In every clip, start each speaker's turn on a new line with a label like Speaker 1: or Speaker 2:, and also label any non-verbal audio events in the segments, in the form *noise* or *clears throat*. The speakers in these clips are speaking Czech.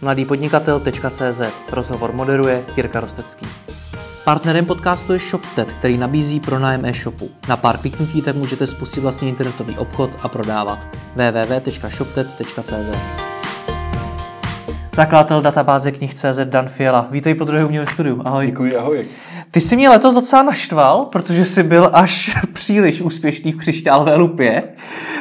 Speaker 1: mladýpodnikatel.cz Rozhovor moderuje Jirka Rostecký. Partnerem podcastu je ShopTet, který nabízí pronájem e-shopu. Na pár kliknutí tak můžete spustit vlastní internetový obchod a prodávat. www.shoptet.cz Zakladatel databáze knih.cz Dan Fiala. Vítej po druhé u mě ve studiu. Ahoj.
Speaker 2: Děkuji, ahoj.
Speaker 1: Ty jsi mě letos docela naštval, protože jsi byl až *laughs* příliš úspěšný v křišťálové lupě,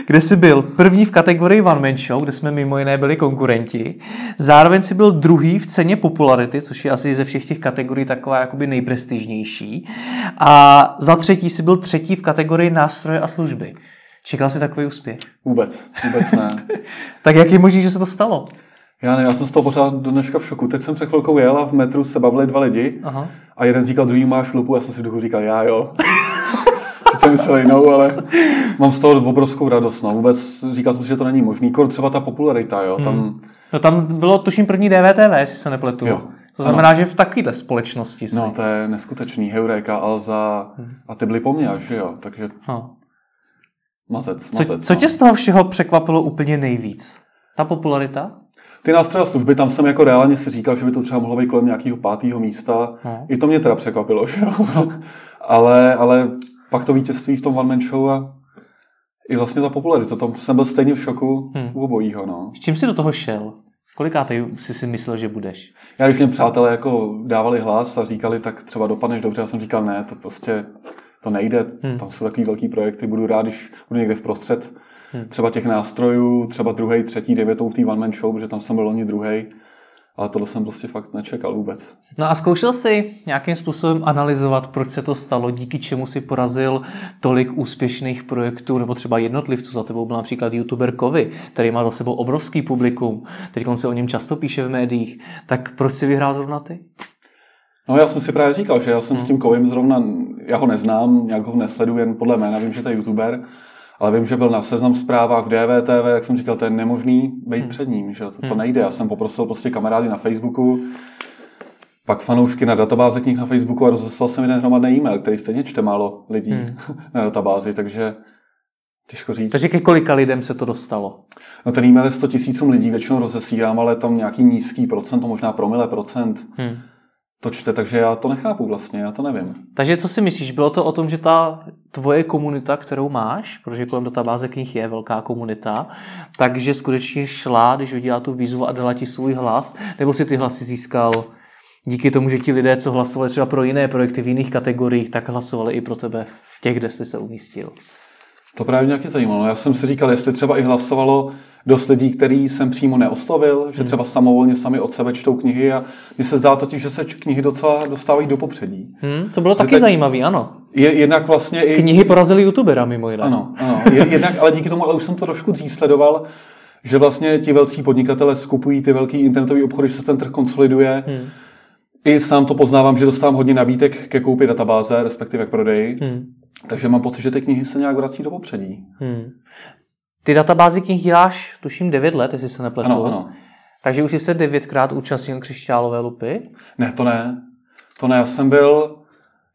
Speaker 1: kde jsi byl první v kategorii One Man Show, kde jsme mimo jiné byli konkurenti. Zároveň jsi byl druhý v ceně popularity, což je asi ze všech těch kategorií taková jakoby nejprestižnější. A za třetí jsi byl třetí v kategorii nástroje a služby. Čekal jsi takový úspěch?
Speaker 2: Vůbec, vůbec ne. *laughs*
Speaker 1: tak jak je možné, že se to stalo?
Speaker 2: Já ne, já jsem z toho pořád do dneška v šoku. Teď jsem se chvilkou jel a v metru se bavili dva lidi Aha. a jeden říkal, druhý máš lupu, já jsem si v duchu říkal, já jo. *laughs* Teď jsem myslel jinou, ale mám z toho obrovskou radost. No. Vůbec říkal jsem si, že to není možný. Kor třeba ta popularita, jo. Tam... Hmm.
Speaker 1: No tam bylo tuším první DVTV, jestli se nepletu. Jo. To znamená, ano. že v takovéhle společnosti
Speaker 2: si. No, to je neskutečný. Heureka, Alza hmm. a ty byly po mně, že jo. Takže ha. mazec, mazec.
Speaker 1: Co, co
Speaker 2: no.
Speaker 1: tě z toho všeho překvapilo úplně nejvíc? Ta popularita?
Speaker 2: Ty nástroje služby, tam jsem jako reálně si říkal, že by to třeba mohlo být kolem nějakého pátého místa. Hmm. I to mě teda překvapilo, že jo. *laughs* ale, ale pak to vítězství v tom one man show a i vlastně ta popularita. Tam jsem byl stejně v šoku hmm. u obojího. No.
Speaker 1: S čím jsi do toho šel? Kolikátej jsi si myslel, že budeš?
Speaker 2: Já když mě přátelé jako dávali hlas a říkali, tak třeba dopadneš dobře, já jsem říkal ne, to prostě to nejde, hmm. tam jsou takový velký projekty, budu rád, když budu někde v prostřed. Třeba těch nástrojů, třeba druhý, třetí, devětou v té one man show, protože tam jsem byl loni druhý. Ale tohle jsem prostě fakt nečekal vůbec.
Speaker 1: No a zkoušel jsi nějakým způsobem analyzovat, proč se to stalo, díky čemu si porazil tolik úspěšných projektů, nebo třeba jednotlivců. Za tebou byl například youtuber Kovy, který má za sebou obrovský publikum. Teď on se o něm často píše v médiích. Tak proč si vyhrál zrovna ty?
Speaker 2: No já jsem si právě říkal, že já jsem hmm. s tím Kovým zrovna, já ho neznám, nějak ho nesleduji, jen podle jména vím, že to je youtuber, ale vím, že byl na seznam zprávách v DVTV, jak jsem říkal, to je nemožný být hmm. před ním, že to, to hmm. nejde. Já jsem poprosil prostě kamarády na Facebooku, pak fanoušky na databáze knih na Facebooku a rozeslal jsem jeden hromadný e-mail, který stejně čte málo lidí hmm. *laughs* na databázi, takže těžko říct.
Speaker 1: Takže ke kolika lidem se to dostalo?
Speaker 2: No ten e-mail je 100 tisícům lidí, většinou rozesílám, ale tam nějaký nízký procent, to možná promile procent. Hmm to čte, takže já to nechápu vlastně, já to nevím.
Speaker 1: Takže co si myslíš, bylo to o tom, že ta tvoje komunita, kterou máš, protože kolem databáze knih je velká komunita, takže skutečně šla, když viděla tu výzvu a dala ti svůj hlas, nebo si ty hlasy získal díky tomu, že ti lidé, co hlasovali třeba pro jiné projekty v jiných kategoriích, tak hlasovali i pro tebe v těch, kde jsi se umístil?
Speaker 2: To právě nějaký zajímalo. Já jsem si říkal, jestli třeba i hlasovalo dost lidí, který jsem přímo neoslovil, že hmm. třeba samovolně sami od sebe čtou knihy a mně se zdá totiž, že se knihy docela dostávají do popředí.
Speaker 1: Hmm, to bylo že taky teď zajímavé, ano.
Speaker 2: Je, jednak vlastně i...
Speaker 1: Knihy porazily youtubera mimo jiné.
Speaker 2: Ano, ano. Je, jednak, ale díky tomu, ale už jsem to trošku dřív sledoval, že vlastně ti velcí podnikatele skupují ty velký internetové obchody, že se ten trh konsoliduje. Hmm. I sám to poznávám, že dostávám hodně nabídek ke koupi databáze, respektive k prodeji. Hmm. Takže mám pocit, že ty knihy se nějak vrací do popředí. Hmm.
Speaker 1: Ty databázy knih děláš, tuším, 9 let, jestli se nepletu.
Speaker 2: Ano, ano.
Speaker 1: Takže už jsi se devětkrát účastnil křišťálové lupy?
Speaker 2: Ne, to ne. To ne, já jsem byl,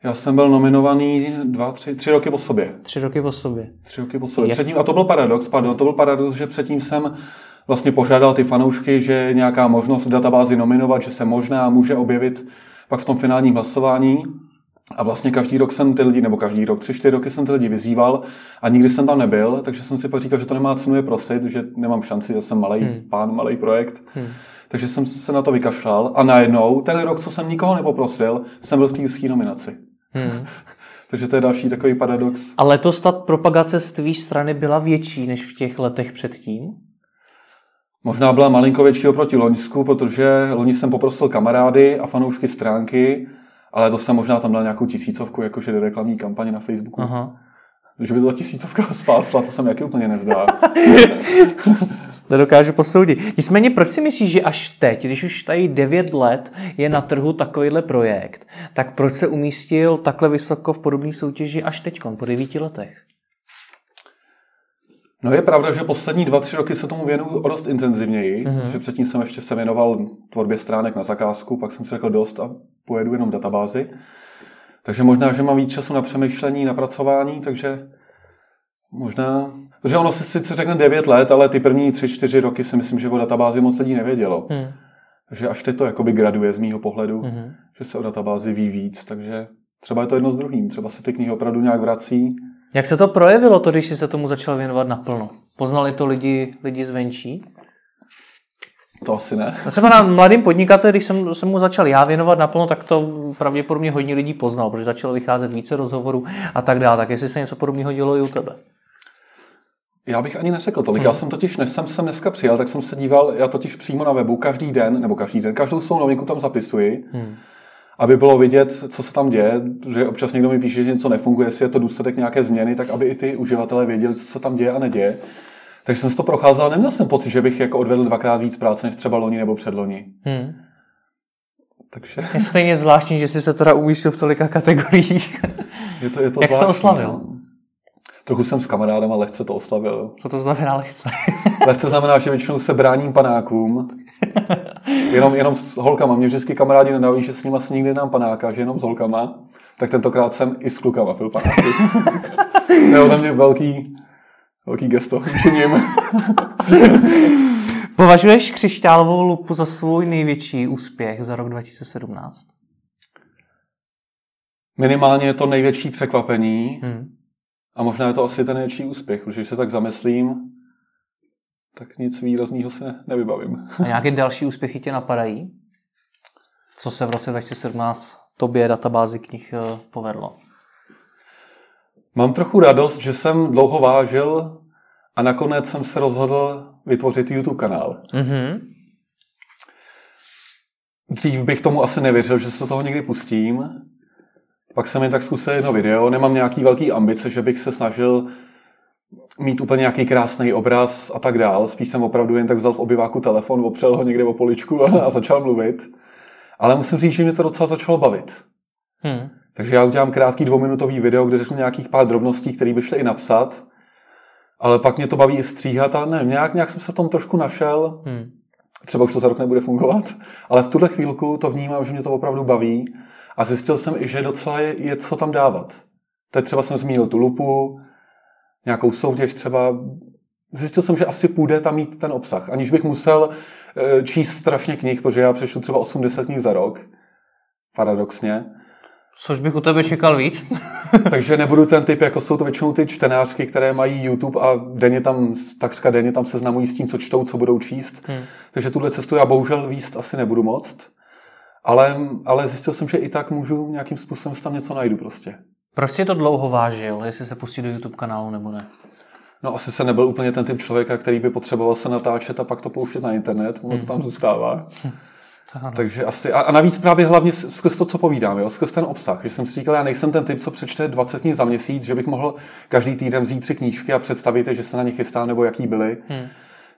Speaker 2: já jsem byl nominovaný dva, tři, tři roky po sobě.
Speaker 1: Tři roky po sobě.
Speaker 2: Tři roky po sobě. Předtím, a to byl paradox, pardon, to byl paradox, že předtím jsem vlastně požádal ty fanoušky, že nějaká možnost databázi nominovat, že se možná může objevit pak v tom finálním hlasování. A vlastně každý rok jsem ty lidi, nebo každý rok, tři, čtyři roky jsem ty lidi vyzýval a nikdy jsem tam nebyl, takže jsem si pak říkal, že to nemá cenu je prosit, že nemám šanci, že jsem malý hmm. pán, malý projekt. Hmm. Takže jsem se na to vykašlal a najednou, ten rok, co jsem nikoho nepoprosil, jsem byl v té úzké nominaci. Hmm. *laughs* takže to je další takový paradox.
Speaker 1: A letos ta propagace z tvý strany byla větší než v těch letech předtím?
Speaker 2: Možná byla malinko větší oproti Loňsku, protože loni jsem poprosil kamarády a fanoušky stránky, ale to jsem možná tam dal nějakou tisícovku, jakože do reklamní kampaně na Facebooku. Aha. Že by to tisícovka spásla, to jsem jaký úplně nezdá. *laughs*
Speaker 1: Nedokážu posoudit. Nicméně, proč si myslíš, že až teď, když už tady 9 let je na trhu takovýhle projekt, tak proč se umístil takhle vysoko v podobné soutěži až teď, po 9 letech?
Speaker 2: No je pravda, že poslední dva, tři roky se tomu věnuju o dost intenzivněji, mm-hmm. že předtím jsem ještě se věnoval tvorbě stránek na zakázku, pak jsem si řekl dost a pojedu jenom databázi. Takže možná, že mám víc času na přemýšlení, na pracování, takže možná... Protože ono si sice řekne 9 let, ale ty první 3-4 roky si myslím, že o databázi moc lidí nevědělo. Hmm. že až teď to jakoby graduje z mýho pohledu,
Speaker 1: Mhm.
Speaker 2: že se o databázi ví víc, takže třeba je to jedno s druhým, třeba se ty knihy opravdu nějak vrací.
Speaker 1: Jak se to projevilo, to, když jsi se tomu začal věnovat naplno? Poznali to lidi, lidi zvenčí?
Speaker 2: To asi ne.
Speaker 1: No třeba na mladým podnikateli, když jsem, jsem mu začal já věnovat naplno, tak to pravděpodobně hodně lidí poznal, protože začalo vycházet více rozhovorů a tak dále. Tak jestli se něco podobného dělo i u tebe.
Speaker 2: Já bych ani neřekl tolik. Hmm. Já jsem totiž, než jsem sem dneska přijel, tak jsem se díval, já totiž přímo na webu každý den, nebo každý den, každou svou novinku tam zapisuji,
Speaker 1: Hmm.
Speaker 2: Aby bylo vidět, co se tam děje, že občas někdo mi píše, že něco nefunguje, jestli je to důsledek nějaké změny, tak aby i ty uživatelé věděli, co se tam děje a neděje. Takže jsem si to procházel neměl jsem pocit, že bych jako odvedl dvakrát víc práce než třeba loni nebo předloni.
Speaker 1: Hmm.
Speaker 2: Takže
Speaker 1: Je stejně zvláštní, že jsi se teda umístil v tolika kategoriích.
Speaker 2: je to, je to
Speaker 1: Jak jsi to
Speaker 2: zvláštní,
Speaker 1: oslavil?
Speaker 2: Trochu jsem s kamarádem a lehce to oslavil.
Speaker 1: Co to znamená lehce? *laughs*
Speaker 2: Lehce znamená, že většinou se bráním panákům. Jenom, jenom s holkama. Mě vždycky kamarádi nedávají, že s nima si nikdy dám panáka, že jenom s holkama. Tak tentokrát jsem i s klukama pil panáky. to je ode mě velký, velký gesto. Učiním. *laughs*
Speaker 1: Považuješ křišťálovou lupu za svůj největší úspěch za rok 2017?
Speaker 2: Minimálně je to největší překvapení
Speaker 1: Hmm.
Speaker 2: A možná je to asi ten největší úspěch, protože když se tak zamyslím, tak nic výrazného si ne, nevybavím.
Speaker 1: A nějaké další úspěchy tě napadají? Co se v roce 2017 tobě databázi knih eh, povedlo?
Speaker 2: Mám trochu radost, že jsem dlouho vážil a nakonec jsem se rozhodl vytvořit YouTube kanál.
Speaker 1: Mhm.
Speaker 2: Dřív bych tomu asi nevěřil, že se toho někdy pustím. Pak jsem jen tak zkusil jedno video. Nemám nějaký velký ambice, že bych se snažil mít úplně nějaký krásný obraz a tak dál. Spíš jsem opravdu jen tak vzal v obyváku telefon, opřel ho někde o poličku a, a začal mluvit. Ale musím říct, že mě to docela začalo bavit.
Speaker 1: Hmm.
Speaker 2: Takže já udělám krátký dvouminutový video, kde řeknu nějakých pár drobností, které by šly i napsat. Ale pak mě to baví i stříhat a ne, nějak, nějak jsem se v tom trošku našel.
Speaker 1: Hmm.
Speaker 2: Třeba už to za rok nebude fungovat, ale v tuhle chvílku to vnímám, že mě to opravdu baví a zjistil jsem i, že docela je, je co tam dávat. Teď třeba jsem zmínil tu lupu, nějakou soutěž třeba. Zjistil jsem, že asi půjde tam mít ten obsah, aniž bych musel eh, číst strašně knih, protože já přečtu třeba 80 knih za rok, paradoxně.
Speaker 1: Což bych u tebe čekal víc. *laughs*
Speaker 2: Takže nebudu ten typ, jako jsou to většinou ty čtenářky, které mají YouTube a denně tam, takřka denně tam seznamují s tím, co čtou, co budou číst.
Speaker 1: Hmm.
Speaker 2: Takže tuhle cestu já bohužel výst asi nebudu moct. Ale, ale zjistil jsem, že i tak můžu nějakým způsobem si tam něco najdu prostě.
Speaker 1: Proč jsi to dlouho vážil, jestli se pustit do YouTube kanálu nebo ne?
Speaker 2: No asi se nebyl úplně ten typ člověka, který by potřeboval se natáčet a pak to pouštět na internet, ono to tam zůstává. *laughs*
Speaker 1: To ano.
Speaker 2: Takže asi, a, a navíc právě hlavně skrz to, co povídám, jo, skrz ten obsah, že jsem si říkal, já nejsem ten typ, co přečte 20 knih za měsíc, že bych mohl každý týden vzít tři knížky a představit že se na ně chystám nebo jaký byly.
Speaker 1: Hmm.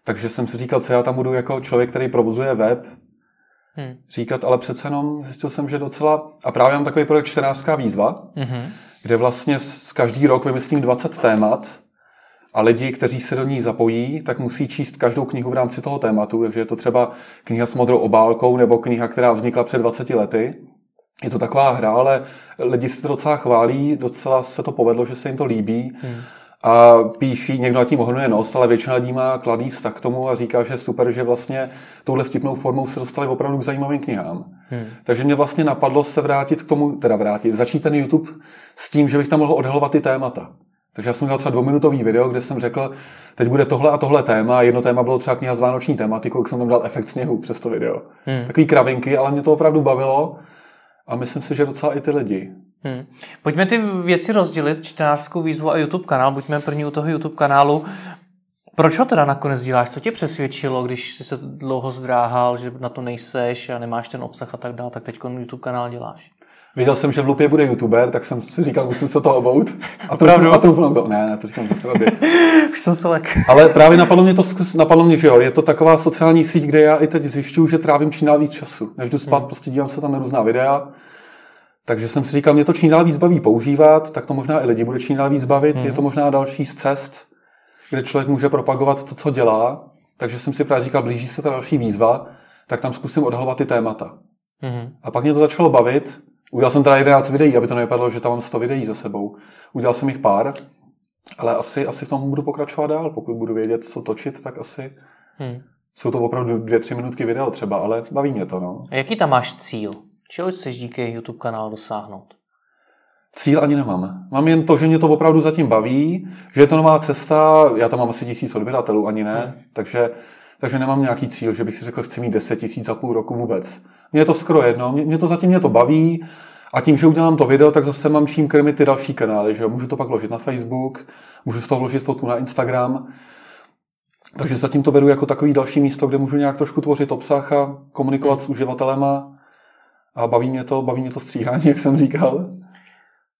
Speaker 2: Takže jsem si říkal, co já tam budu jako člověk, který provozuje web,
Speaker 1: Hmm.
Speaker 2: říkat, ale přece jenom zjistil jsem, že docela, a právě mám takový projekt čtenářská výzva,
Speaker 1: Mhm.
Speaker 2: kde vlastně s- každý rok vymyslím 20 témat a lidi, kteří se do ní zapojí, tak musí číst každou knihu v rámci toho tématu, takže je to třeba kniha s modrou obálkou nebo kniha, která vznikla před 20 lety. Je to taková hra, ale lidi si to docela chválí, docela se to povedlo, že se jim to líbí.
Speaker 1: Hmm.
Speaker 2: A píší, někdo nad tím ohrnuje nos, ale většina lidí má kladný vztah k tomu a říká, že super, že vlastně touhle vtipnou formou se dostali opravdu k zajímavým knihám.
Speaker 1: Hmm.
Speaker 2: Takže mě vlastně napadlo se vrátit k tomu, teda vrátit, začít ten YouTube s tím, že bych tam mohl odhalovat ty témata. Takže já jsem udělal třeba dvouminutový video, kde jsem řekl, teď bude tohle a tohle téma. Jedno téma bylo třeba kniha s vánoční tématikou, jak jsem tam dal efekt sněhu přes to video.
Speaker 1: Hmm.
Speaker 2: Takový kravinky, ale mě to opravdu bavilo a myslím si, že docela i ty lidi.
Speaker 1: Hmm. Pojďme ty věci rozdělit, čtenářskou výzvu a YouTube kanál. Buďme první u toho YouTube kanálu. Proč ho teda nakonec děláš? Co tě přesvědčilo, když jsi se dlouho zdráhal, že na to nejseš a nemáš ten obsah a tak dále, tak teď YouTube kanál děláš?
Speaker 2: Viděl jsem, že v Lupě bude youtuber, tak jsem si říkal, musím se toho obout. A
Speaker 1: Opravdu?
Speaker 2: A troufnu to. Ne, ne, to říkám ze strany. *laughs*
Speaker 1: Už jsem se lek. *laughs*
Speaker 2: Ale právě napadlo mě to, napadlo mě, že jo, je to taková sociální síť, kde já i teď zjišťuju, že trávím čím dál víc času. Než jdu spát, prostě dívám se tam na různá videa. Takže jsem si říkal, mě to čím dál víc baví používat, tak to možná i lidi bude čím dál víc bavit. Je to možná další z cest, kde člověk může propagovat to, co dělá. Takže jsem si právě říkal, blíží se ta další výzva, tak tam zkusím odhalovat ty témata.
Speaker 1: Mhm.
Speaker 2: A pak mě to začalo bavit. Udělal jsem teda 11 videí, aby to nevypadalo, že tam mám 100 videí za sebou. Udělal jsem jich pár, ale asi, asi v tom budu pokračovat dál. Pokud budu vědět, co točit, tak asi,
Speaker 1: Hmm.
Speaker 2: jsou to opravdu dvě, tři minutky video třeba, ale baví mě to. No.
Speaker 1: A jaký tam máš cíl? Čeho chceš díky YouTube kanálu dosáhnout?
Speaker 2: Cíl ani nemám. Mám jen to, že mě to opravdu zatím baví, že je to nová cesta, já tam mám asi tisíc odběratelů, ani ne, hmm. takže, takže nemám nějaký cíl, že bych si řekl, chci mít 10 tisíc za půl roku vůbec. Mně je to skoro jedno, mě, mě to zatím mě to baví a tím, že udělám to video, tak zase mám čím krmit ty další kanály, že můžu to pak vložit na Facebook, můžu z toho vložit fotku na Instagram, takže zatím to beru jako takový další místo, kde můžu nějak trošku tvořit obsah a komunikovat s uživatelema a baví mě to, baví mě to stříhání, *laughs* jak jsem říkal.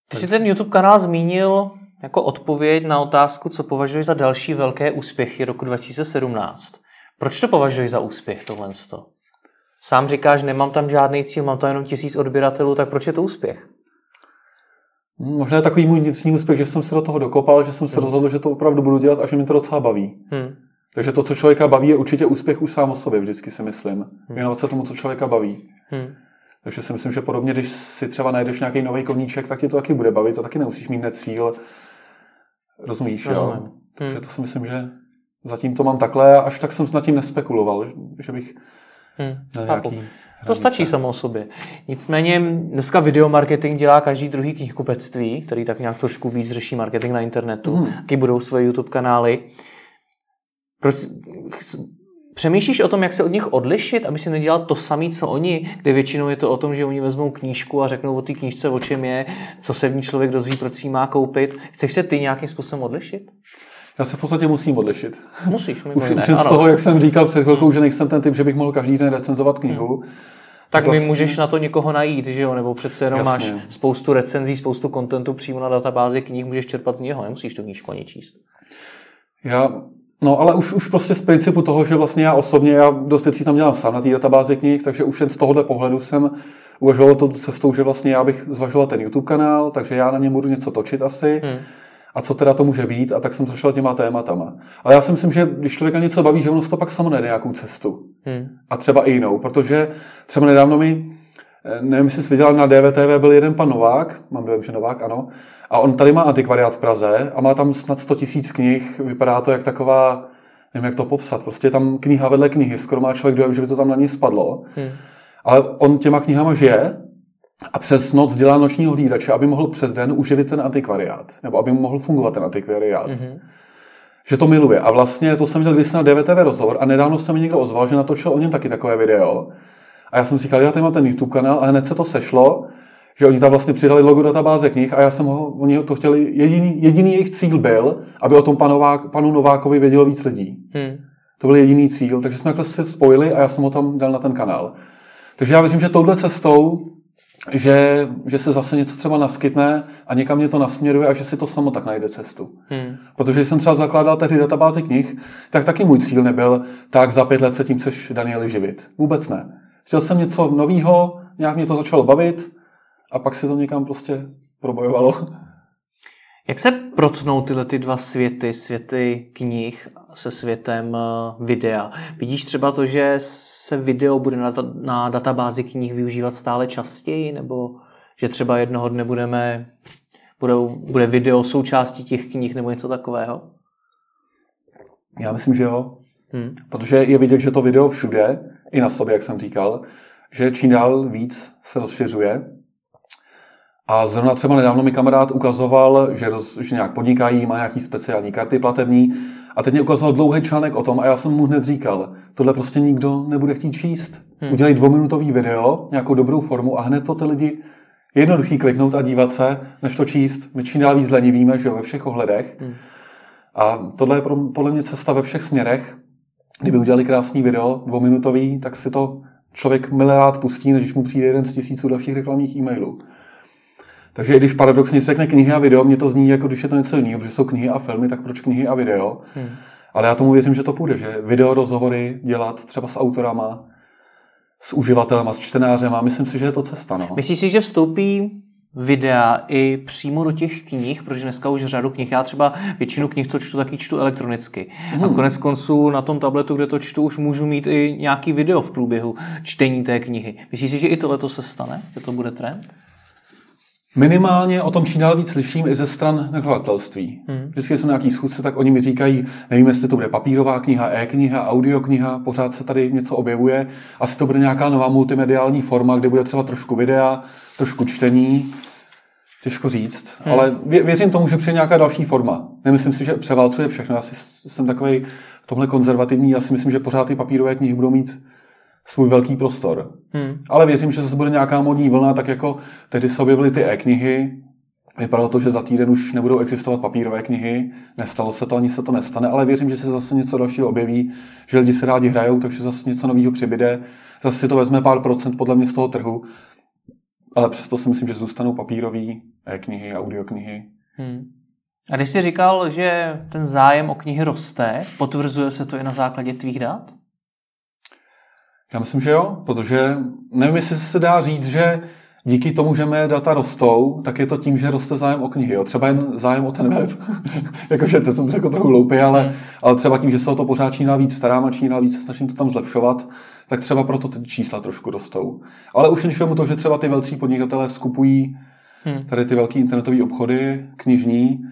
Speaker 1: Ty jsi ten YouTube kanál zmínil jako odpověď na otázku, co považuješ za další velké úspěchy roku 2017. Proč to považuješ za úspěch tohle? Sám říkáš, nemám tam žádný cíl, mám tam jenom tisíc odběratelů, tak proč je to úspěch?
Speaker 2: Možná je takový můj vnitřní úspěch, že jsem se do toho dokopal, že jsem se hmm. rozhodl, že to opravdu budu dělat a že mi to docela baví. Hmm. Takže to, co člověka baví, je určitě úspěch už sám o sobě, vždycky si myslím. Hmm. Věnovat se tomu, co člověka baví. Hmm. Takže si myslím, že podobně, když si třeba najdeš nějaký nový koníček, tak ti to taky bude bavit, to taky nemusíš mít hned cíl. Rozumíš, Rozumím. jo? Hmm. Takže to si myslím, že zatím to mám takhle a až tak jsem nad tím nespekuloval, že bych hmm.
Speaker 1: nějaký... To stačí samo o sobě. Nicméně dneska videomarketing dělá každý druhý knihkupectví, který tak nějak trošku víc řeší marketing na internetu, hmm. taky budou svoje YouTube kanály. Proč, Přemýšlíš o tom, jak se od nich odlišit, aby si nedělal to samé, co oni, kde většinou je to o tom, že oni vezmou knížku a řeknou o té knížce, o čem je, co se v ní člověk dozví, proč si ji má koupit. Chceš se ty nějakým způsobem odlišit?
Speaker 2: Já se v podstatě musím odlišit.
Speaker 1: Musíš,
Speaker 2: Už, už z toho, jak jsem říkal před chvilkou, že nejsem ten typ, že bych mohl každý den recenzovat knihu. Hmm.
Speaker 1: Tak vlastně... mi můžeš na to někoho najít, že jo? Nebo přece jenom Jasně. máš spoustu recenzí, spoustu kontentu přímo na databázi knih, můžeš čerpat z něho, nemusíš tu knížku ani číst.
Speaker 2: Já No ale už, už prostě z principu toho, že vlastně já osobně, já dost věcí tam dělám sám na té databázi knih, takže už jen z tohohle pohledu jsem uvažoval to cestou, že vlastně já bych zvažoval ten YouTube kanál, takže já na něm budu něco točit asi. Hmm. A co teda to může být? A tak jsem zašel těma tématama. Ale já si myslím, že když člověka něco baví, že ono to pak samo najde nějakou cestu. Hmm. A třeba i jinou, protože třeba nedávno mi, eh, nevím, jestli jsi viděl, na DVTV byl jeden pan Novák, mám dojem, že Novák, ano, a on tady má antikvariát v Praze a má tam snad 100 tisíc knih. Vypadá to jak taková, nevím jak to popsat, prostě je tam kniha vedle knihy. Skoro má člověk dojem, že by to tam na něj spadlo. Hmm. Ale on těma knihama žije a přes noc dělá nočního hlídače, aby mohl přes den uživit ten antikvariát. Nebo aby mohl fungovat ten antikvariát. Hmm. Že to miluje. A vlastně to jsem viděl když na DVTV rozhovor a nedávno se mi někdo ozval, že natočil o něm taky takové video. A já jsem si říkal, já tady mám ten YouTube kanál a hned se to sešlo že oni tam vlastně přidali logo databáze knih a já jsem ho, oni to chtěli, jediný, jediný jejich cíl byl, aby o tom panovák, panu Novákovi vědělo víc lidí. Hmm. To byl jediný cíl, takže jsme takhle se spojili a já jsem ho tam dal na ten kanál. Takže já myslím, že touhle cestou, že, že se zase něco třeba naskytne a někam mě to nasměruje a že si to samo tak najde cestu. Hmm. Protože jsem třeba zakládal tehdy databázi knih, tak taky můj cíl nebyl, tak za pět let se tím chceš Danieli živit. Vůbec ne. Chtěl jsem něco nového, nějak mě to začalo bavit, a pak se to někam prostě probojovalo.
Speaker 1: Jak se protnou tyhle ty dva světy, světy knih se světem eh, videa? Vidíš třeba to, že se video bude na, na databázi knih využívat stále častěji, nebo že třeba jednoho dne budeme, bude, bude video součástí těch knih nebo něco takového?
Speaker 2: Já myslím, že jo. Hmm. Protože je vidět, že to video všude, i na sobě, jak jsem říkal, že čím dál víc se rozšiřuje a zrovna třeba nedávno mi kamarád ukazoval, že, roz, že nějak podnikají, má nějaký speciální karty platební a teď mě ukazoval dlouhý článek o tom a já jsem mu hned říkal, tohle prostě nikdo nebude chtít číst. Hmm. Udělej dvouminutový video, nějakou dobrou formu a hned to ty lidi jednoduchý kliknout a dívat se, než to číst. My čím dál víc víme, že jo, ve všech ohledech. Hmm. A tohle je pro, podle mě cesta ve všech směrech. Kdyby udělali krásný video, dvouminutový, tak si to člověk miliard pustí, než mu přijde jeden z tisíců dalších reklamních e-mailů. Takže i když paradoxně se řekne knihy a video, mě to zní jako když je to něco jiného, protože jsou knihy a filmy, tak proč knihy a video? Hmm. Ale já tomu věřím, že to půjde, že video rozhovory dělat třeba s autorama, s uživatelem, s čtenářem a myslím si, že je to cesta. No.
Speaker 1: Myslíš si, že vstoupí videa i přímo do těch knih, protože dneska už řadu knih, já třeba většinu knih, co čtu, taky čtu elektronicky. Hmm. A konec konců na tom tabletu, kde to čtu, už můžu mít i nějaký video v průběhu čtení té knihy. Myslíš si, že i tohle se stane? Že to bude trend?
Speaker 2: Minimálně o tom čím dál víc slyším i ze stran nakladatelství. Hmm. Vždycky jsem na nějaký schůzce, tak oni mi říkají, nevím, jestli to bude papírová kniha, e-kniha, audiokniha, pořád se tady něco objevuje. Asi to bude nějaká nová multimediální forma, kde bude třeba trošku videa, trošku čtení. Těžko říct, hmm. ale vě, věřím tomu, že přijde nějaká další forma. Nemyslím si, že převálcuje všechno. Já si, jsem takový v tomhle konzervativní. Já si myslím, že pořád ty papírové knihy budou mít svůj velký prostor. Hmm. Ale věřím, že zase bude nějaká modní vlna, tak jako tehdy se objevily ty e-knihy, Vypadalo to, že za týden už nebudou existovat papírové knihy, nestalo se to, ani se to nestane, ale věřím, že se zase něco dalšího objeví, že lidi se rádi hrajou, takže zase něco nového přibyde. Zase si to vezme pár procent podle mě z toho trhu, ale přesto si myslím, že zůstanou papírové e-knihy, audioknihy. Hmm.
Speaker 1: A když jsi říkal, že ten zájem o knihy roste, potvrzuje se to i na základě tvých dat?
Speaker 2: Já myslím, že jo, protože nevím, jestli se dá říct, že díky tomu, že mé data rostou, tak je to tím, že roste zájem o knihy. Jo. Třeba jen zájem o ten web. *laughs* Jakože to jsem řekl trochu loupě, ale, hmm. ale třeba tím, že se o to pořád čím víc starám a čím víc se snažím to tam zlepšovat, tak třeba proto ty čísla trošku rostou. Ale už když vemu to, že třeba ty velcí podnikatelé skupují hmm. tady ty velké internetové obchody, knižní,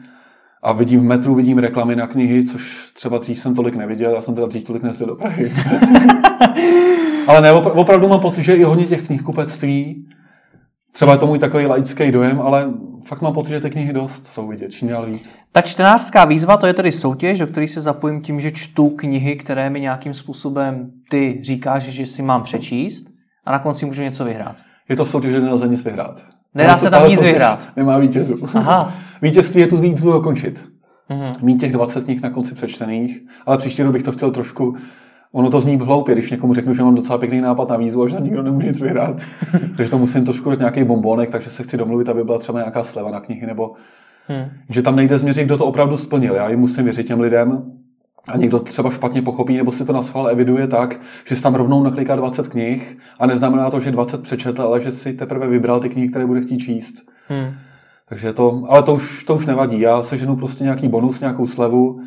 Speaker 2: a vidím v metru, vidím reklamy na knihy, což třeba dřív jsem tolik neviděl, já jsem teda dřív tolik nesl do Prahy. *laughs* Ale ne, opravdu mám pocit, že i hodně těch knihkupectví, třeba je to můj takový laický dojem, ale fakt mám pocit, že ty knihy dost jsou vidět, čím dál víc.
Speaker 1: Ta čtenářská výzva, to je tedy soutěž, do které se zapojím tím, že čtu knihy, které mi nějakým způsobem ty říkáš, že si mám přečíst a na konci můžu něco vyhrát.
Speaker 2: Je to soutěž, že nelze nic vyhrát.
Speaker 1: Nedá se tam nic vyhrát.
Speaker 2: Nemá vítězů. Aha. *laughs* Vítězství je tu výzvu dokončit. Mm-hmm. Mít těch 20 knih na konci přečtených, ale příští rok bych to chtěl trošku Ono to zní hloupě, když někomu řeknu, že mám docela pěkný nápad na výzvu a že nikdo nemůže nic vyhrát. *laughs* takže to musím trošku dát nějaký bombonek, takže se chci domluvit, aby byla třeba nějaká sleva na knihy, nebo hmm. že tam nejde změřit, kdo to opravdu splnil. Já jim musím věřit těm lidem, a někdo třeba špatně pochopí, nebo si to na schvál eviduje tak, že si tam rovnou nakliká 20 knih a neznamená to, že 20 přečetl, ale že si teprve vybral ty knihy, které bude chtít číst. Hmm. Takže to, ale to už, to už nevadí. Já seženu prostě nějaký bonus, nějakou slevu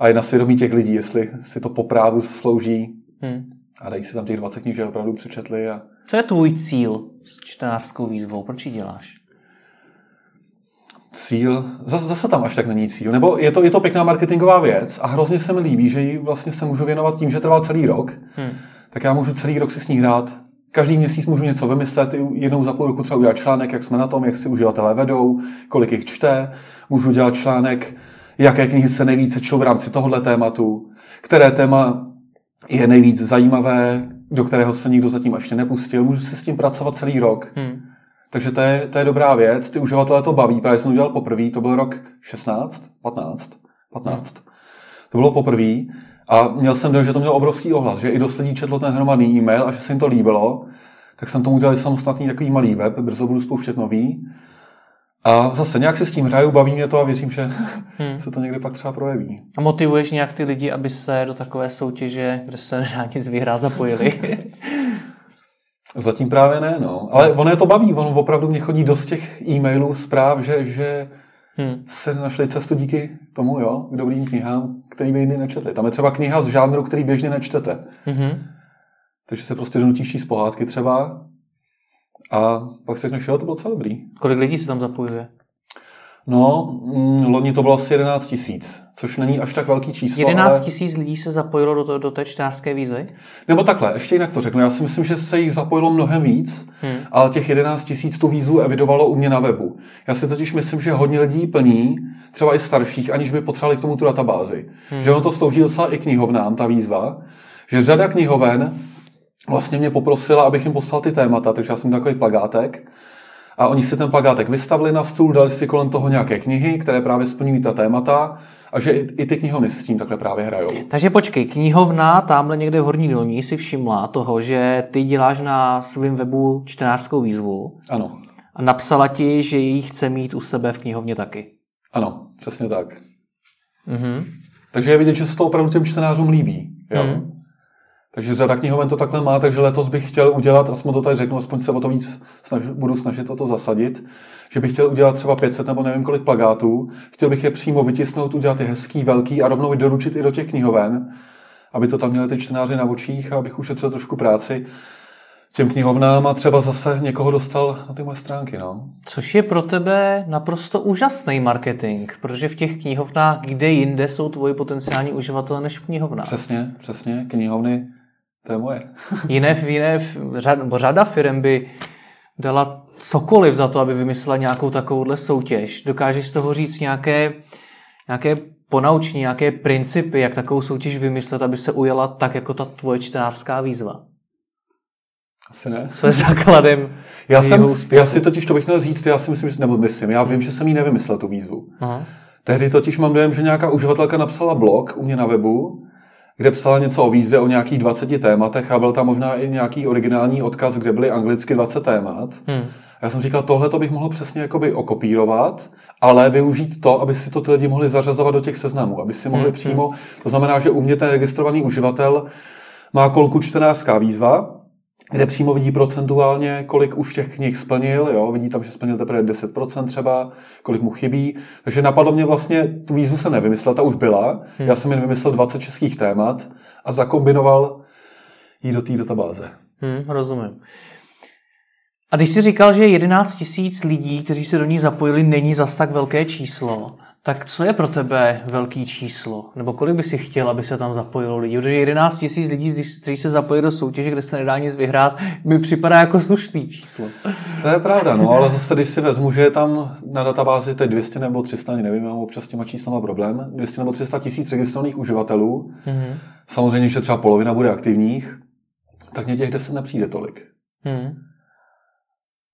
Speaker 2: a je na svědomí těch lidí, jestli si to po právu slouží. Hmm. A dají si tam těch 20 knih, že opravdu přečetli. A...
Speaker 1: Co je tvůj cíl s čtenářskou výzvou? Proč ji děláš?
Speaker 2: Cíl, zase tam až tak není cíl. Nebo je to, je to pěkná marketingová věc a hrozně se mi líbí, že ji vlastně se můžu věnovat tím, že trvá celý rok. Hmm. Tak já můžu celý rok si s ní hrát. Každý měsíc můžu něco vymyslet, jednou za půl roku třeba udělat článek, jak jsme na tom, jak si uživatelé vedou, kolik jich čte. Můžu dělat článek, jaké knihy se nejvíce čtou v rámci tohohle tématu, které téma je nejvíc zajímavé, do kterého se nikdo zatím ještě nepustil. Můžu si s tím pracovat celý rok. Hmm. Takže to je, to je dobrá věc, ty uživatelé to baví, právě jsem to udělal poprvé, to byl rok 16, 15, 15. To bylo poprvé a měl jsem dojem, že to mělo obrovský ohlas, že i dost lidí četlo ten hromadný e-mail a že se jim to líbilo, tak jsem tomu udělal samostatný takový malý web, brzo budu spouštět nový. A zase nějak se s tím hraju, baví mě to a věřím, že hmm. se to někdy pak třeba projeví.
Speaker 1: A motivuješ nějak ty lidi, aby se do takové soutěže, kde se nedá nic vyhrát, zapojili? *laughs*
Speaker 2: Zatím právě ne, no. Ale ono je to baví, ono opravdu mě chodí dost těch e-mailů, zpráv, že, že hmm. se našli cestu díky tomu, jo, k dobrým knihám, který by jiný nečetli. Tam je třeba kniha z žánru, který běžně nečtete. Hmm. Takže se prostě donutíš číst pohádky třeba a pak si řekneš, jo, to bylo celé dobrý.
Speaker 1: Kolik lidí se tam zapojuje?
Speaker 2: No, mm, loni to bylo asi 11 tisíc, což není až tak velký číslo.
Speaker 1: 11 tisíc ale... lidí se zapojilo do, to, do té čtářské výzvy?
Speaker 2: Nebo takhle, ještě jinak to řeknu. Já si myslím, že se jich zapojilo mnohem víc, hmm. ale těch 11 tisíc tu výzvu evidovalo u mě na webu. Já si totiž myslím, že hodně lidí plní, třeba i starších, aniž by potřebovali k tomu tu databázi. Hmm. Že ono to slouží docela i knihovnám, ta výzva. Že řada knihoven vlastně mě poprosila, abych jim poslal ty témata, takže já jsem takový plagátek a oni si ten plagátek vystavili na stůl, dali si kolem toho nějaké knihy, které právě splňují ta témata a že i ty knihovny s tím takhle právě hrajou.
Speaker 1: Takže počkej, knihovna tamhle někde v Horní dolní si všimla toho, že ty děláš na svém webu čtenářskou výzvu.
Speaker 2: Ano.
Speaker 1: A napsala ti, že ji chce mít u sebe v knihovně taky.
Speaker 2: Ano, přesně tak. Mhm. Takže je vidět, že se to opravdu těm čtenářům líbí. Jo? Mhm. Takže řada knihoven to takhle má, takže letos bych chtěl udělat, aspoň to tady řeknu, aspoň se o to víc snaž, budu snažit o to zasadit, že bych chtěl udělat třeba 500 nebo nevím kolik plagátů, chtěl bych je přímo vytisnout, udělat je hezký, velký a rovnou je doručit i do těch knihoven, aby to tam měli ty čtenáři na očích a abych ušetřil trošku práci. těm knihovnám a třeba zase někoho dostal na ty moje stránky. No.
Speaker 1: Což je pro tebe naprosto úžasný marketing, protože v těch knihovnách, kde jinde jsou tvoji potenciální uživatelé než v knihovnách.
Speaker 2: Přesně, přesně, knihovny, to je moje. *laughs*
Speaker 1: jiné, jiné řada, řada firm by dala cokoliv za to, aby vymyslela nějakou takovouhle soutěž. Dokážeš z toho říct nějaké, nějaké ponaučení, nějaké principy, jak takovou soutěž vymyslet, aby se ujela tak, jako ta tvoje čtenářská výzva?
Speaker 2: Asi ne.
Speaker 1: Co je základem
Speaker 2: já, jsem, já si totiž to bych měl říct, já si myslím, že nebo myslím, já vím, že jsem jí nevymyslel tu výzvu. Aha. Tehdy totiž mám dojem, že nějaká uživatelka napsala blog u mě na webu, kde psala něco o výzvě o nějakých 20 tématech a byl tam možná i nějaký originální odkaz, kde byly anglicky 20 témat. Hmm. Já jsem říkal, tohle to bych mohl přesně jakoby okopírovat, ale využít to, aby si to ty lidi mohli zařazovat do těch seznamů, aby si mohli hmm. přímo, to znamená, že u mě ten registrovaný uživatel má kolku čtenářská výzva, kde přímo vidí procentuálně, kolik už těch knih splnil, jo, vidí tam, že splnil teprve 10% třeba, kolik mu chybí. Takže napadlo mě vlastně, tu výzvu jsem nevymyslel, ta už byla. Hmm. Já jsem jen vymyslel 20 českých témat a zakombinoval ji do té databáze.
Speaker 1: Hmm, rozumím. A když jsi říkal, že 11 tisíc lidí, kteří se do ní zapojili, není zas tak velké číslo, tak co je pro tebe velký číslo? Nebo kolik by si chtěl, aby se tam zapojilo lidí? Protože 11 tisíc lidí, kteří se zapojí do soutěže, kde se nedá nic vyhrát, mi připadá jako slušný číslo.
Speaker 2: To je pravda, no, ale zase, když si vezmu, že je tam na databázi teď 200 nebo 300, nevím, mám občas s těma číslama problém, 200 nebo 300 tisíc registrovaných uživatelů, mm-hmm. samozřejmě, že třeba polovina bude aktivních, tak mě těch 10 nepřijde tolik. Mm.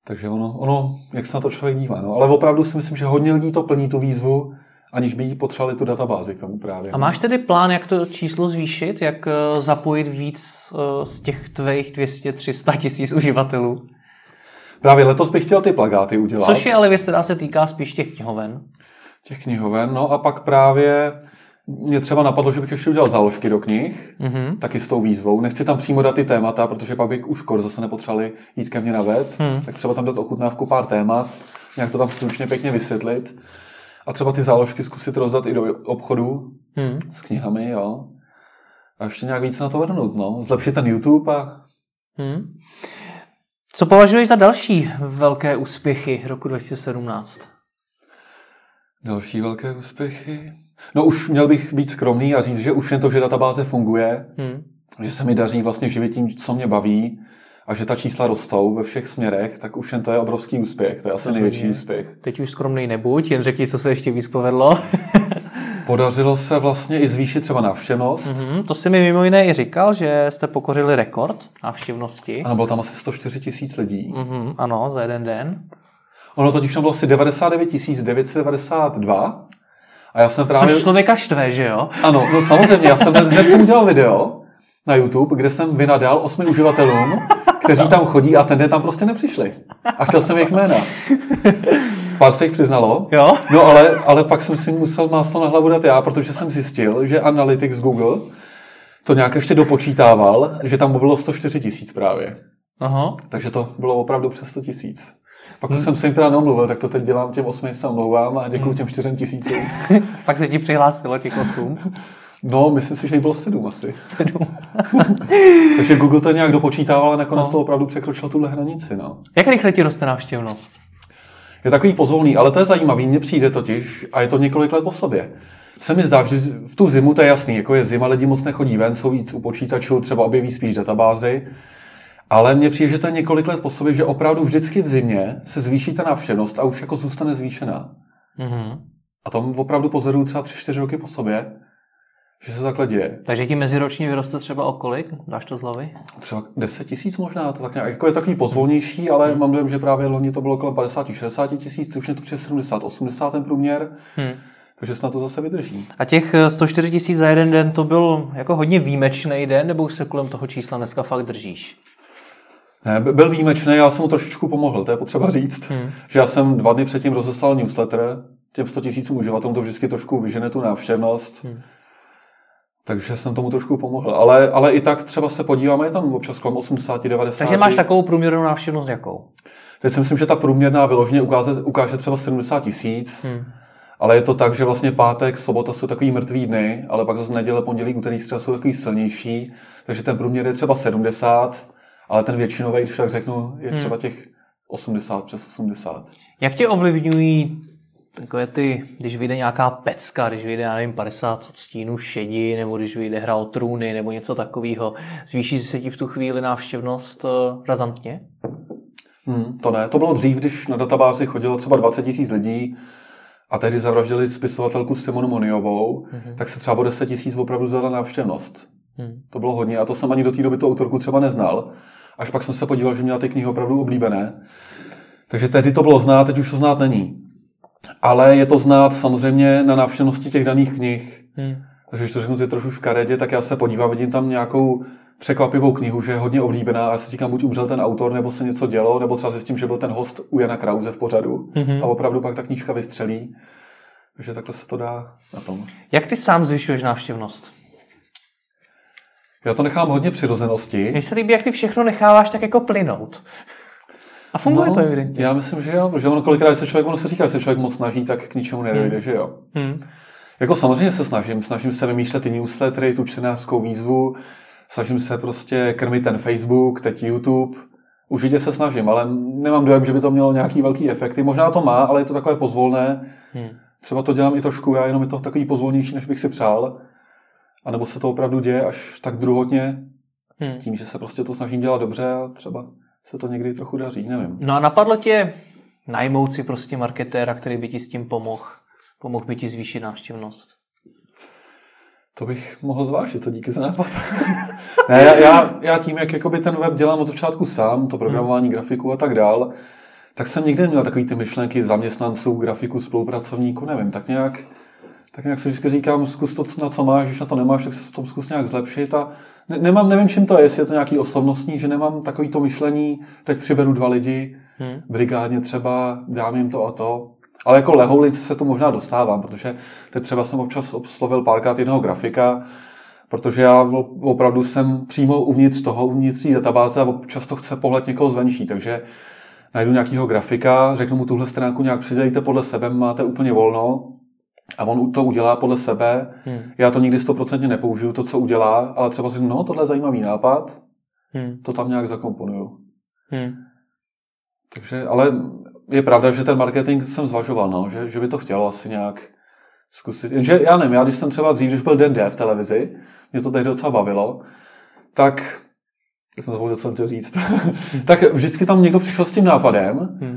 Speaker 2: Takže ono, ono, jak se na to člověk dívá. No. Ale opravdu si myslím, že hodně lidí to plní tu výzvu, aniž by jí potřebovali tu databázi k tomu právě.
Speaker 1: A máš tedy plán, jak to číslo zvýšit, jak eh, zapojit víc eh, z těch tvých 200-300 tisíc uživatelů?
Speaker 2: Právě letos bych chtěl ty plagáty udělat.
Speaker 1: Což je ale věc, která se týká spíš těch knihoven.
Speaker 2: Těch knihoven, no a pak právě mě třeba napadlo, že bych ještě udělal záložky do knih, mm-hmm. taky s tou výzvou. Nechci tam přímo dát ty témata, protože pak bych už kor zase nepotřebovali jít ke mně na web, mm. tak třeba tam dát ochutnávku pár témat, nějak to tam stručně pěkně vysvětlit a třeba ty záložky zkusit rozdat i do obchodu mm. s knihami, jo. A ještě nějak víc na to vrhnout, no. Zlepšit ten YouTube a... Mm.
Speaker 1: Co považuješ za další velké úspěchy roku 2017?
Speaker 2: Další velké úspěchy? No už měl bych být skromný a říct, že už jen to, že databáze funguje, hmm. že se mi daří vlastně živit tím, co mě baví a že ta čísla rostou ve všech směrech, tak už jen to je obrovský úspěch. To je asi největší úspěch.
Speaker 1: Teď už skromný nebuď, jen řekni, co se ještě víc povedlo. *laughs*
Speaker 2: Podařilo se vlastně i zvýšit třeba návštěvnost. Mm-hmm,
Speaker 1: to si mi mimo jiné i říkal, že jste pokořili rekord návštěvnosti.
Speaker 2: Ano, bylo tam asi 104 tisíc lidí.
Speaker 1: Mm-hmm, ano, za jeden den.
Speaker 2: Ono totiž tam bylo asi 99 992 a já jsem právě...
Speaker 1: Což člověka štve, že jo?
Speaker 2: Ano, no samozřejmě, já jsem hned jsem udělal video na YouTube, kde jsem vynadal osmi uživatelům, kteří tam chodí a ten den tam prostě nepřišli. A chtěl jsem jejich jména. Pár se jich přiznalo.
Speaker 1: Jo?
Speaker 2: No ale, ale pak jsem si musel máslo na hlavu dát já, protože jsem zjistil, že Analytics Google to nějak ještě dopočítával, že tam bylo 104 tisíc právě. Aha. Takže to bylo opravdu přes 100 tisíc. Pak hmm. jsem se jim teda neomluvil, tak to teď dělám těm osmi, se omlouvám a děkuji hmm. těm čtyřem tisícům. *laughs*
Speaker 1: Pak se ti přihlásilo těch osm?
Speaker 2: No, myslím si, že jich bylo sedm asi. Sedm. *laughs* Takže Google to nějak dopočítával a nakonec no. to opravdu překročilo tuhle hranici. No.
Speaker 1: Jak rychle ti roste návštěvnost?
Speaker 2: Je takový pozvolný, ale to je zajímavý. Mně přijde totiž, a je to několik let po sobě. Se mi zdá, že v tu zimu to je jasný, jako je zima, lidi moc nechodí ven, jsou víc u počítačů, třeba objeví spíš databázy. Ale mně přijde, že to je několik let po sobě, že opravdu vždycky v zimě se zvýší ta návštěvnost a už jako zůstane zvýšená. Mm-hmm. A to opravdu pozoruju třeba 3-4 roky po sobě, že se takhle děje.
Speaker 1: Takže ti meziročně vyroste třeba o kolik? Dáš to z hlavy?
Speaker 2: Třeba 10 tisíc možná, to tak nějak, jako je takový pozvolnější, ale hmm. mám dojem, že právě loni to bylo kolem 50-60 tisíc, už je to přes 70-80 ten průměr. Hmm. Takže snad to zase vydrží.
Speaker 1: A těch 104 tisíc za jeden den to byl jako hodně výjimečný den, nebo už se kolem toho čísla dneska fakt držíš?
Speaker 2: Ne, byl výjimečný, já jsem mu trošičku pomohl, to je potřeba říct. Hmm. Že já jsem dva dny předtím rozeslal newsletter těm 100 tisícům uživatelům, to vždycky trošku vyžene tu návštěvnost. Hmm. Takže jsem tomu trošku pomohl. Ale, ale i tak třeba se podíváme, je tam občas kolem 80-90.
Speaker 1: Takže máš takovou průměrnou návštěvnost jakou?
Speaker 2: Teď si myslím, že ta průměrná vyloženě ukáže, ukáže třeba 70 tisíc. Hmm. Ale je to tak, že vlastně pátek, sobota jsou takový mrtvý dny, ale pak zase neděle, pondělí, úterý, středa jsou takový silnější. Takže ten průměr je třeba 70 Ale ten většinový, když tak řeknu, je třeba těch 80 přes 80.
Speaker 1: Jak tě ovlivňují takové ty, když vyjde nějaká pecka, když vyjde, já nevím, 50 odstínů šedi, nebo když vyjde hra o trůny, nebo něco takového, zvýší se ti v tu chvíli návštěvnost uh, razantně?
Speaker 2: Hmm, to ne. To bylo dřív, když na databázi chodilo třeba 20 tisíc lidí a tehdy zavraždili spisovatelku Simonu Moniovou, mm-hmm. tak se třeba o 10 tisíc opravdu zdala návštěvnost. Mm. To bylo hodně a to jsem ani do té doby tu autorku třeba neznal. Až pak jsem se podíval, že měla ty knihy opravdu oblíbené. Takže tehdy to bylo znát, teď už to znát není. Ale je to znát samozřejmě na návštěvnosti těch daných knih. Hmm. Takže když to řeknu ty trošku škaredě, tak já se podívám, vidím tam nějakou překvapivou knihu, že je hodně oblíbená a já si říkám, buď umřel ten autor, nebo se něco dělo, nebo třeba zjistím, že byl ten host u Jana Krause v pořadu mm-hmm. a opravdu pak ta knížka vystřelí. Takže takhle se to dá na tom.
Speaker 1: Jak ty sám zvyšuješ návštěvnost?
Speaker 2: Já to nechám hodně přirozenosti.
Speaker 1: Mně se líbí, jak ty všechno necháváš tak jako plynout. A funguje no, to evidentně.
Speaker 2: Já myslím, že jo, protože ono kolikrát se člověk, ono se říká, že se člověk moc snaží, tak k ničemu nedojde, hmm. že jo. Hmm. Jako samozřejmě se snažím, snažím se vymýšlet ty newslettery, tu čtenářskou výzvu, snažím se prostě krmit ten Facebook, teď YouTube. Určitě se snažím, ale nemám dojem, že by to mělo nějaký velký efekty. Možná to má, ale je to takové pozvolné. Hmm. Třeba to dělám i trošku, já jenom je to takový pozvolnější, než bych si přál. A nebo se to opravdu děje až tak druhotně, hmm. tím, že se prostě to snažím dělat dobře a třeba se to někdy trochu daří, nevím.
Speaker 1: No a napadlo tě najmout si prostě marketéra, který by ti s tím pomohl, pomohl by ti zvýšit návštěvnost?
Speaker 2: To bych mohl zvážit, to díky za nápad. *laughs* ne, já, já, já, tím, jak jakoby ten web dělám od začátku sám, to programování, hmm. grafiku a tak dál, tak jsem nikdy neměl takový ty myšlenky zaměstnanců, grafiku, spolupracovníků, nevím, tak nějak, tak nějak si vždycky říkám, zkus to, na co máš, když na to nemáš, tak se v tom zkus nějak zlepšit a ne, nemám, nevím, čím to je, jestli je to nějaký osobnostní, že nemám takový to myšlení, teď přiberu dva lidi, hmm. brigádně třeba, dám jim to a to. Ale jako lehoulice se to možná dostávám, protože teď třeba jsem občas oslovil párkrát jednoho grafika, protože já opravdu jsem přímo uvnitř toho, uvnitř té databáze a občas to chce pohled někoho zvenčí, takže najdu nějakého grafika, řeknu mu tuhle stránku nějak přidejte podle sebe, máte úplně volno, a on to udělá podle sebe. Hmm. Já to nikdy stoprocentně nepoužiju, to, co udělá, ale třeba si no, tohle je zajímavý nápad, hmm. to tam nějak zakomponuju. Hmm. Takže, ale je pravda, že ten marketing jsem zvažoval, no, že, že by to chtělo asi nějak zkusit. Jenže já nevím, já když jsem třeba dřív, když byl Den D v televizi, mě to tehdy docela bavilo, tak já jsem zapomněl, co jsem chtěl říct, *laughs* tak vždycky tam někdo přišel s tím nápadem hmm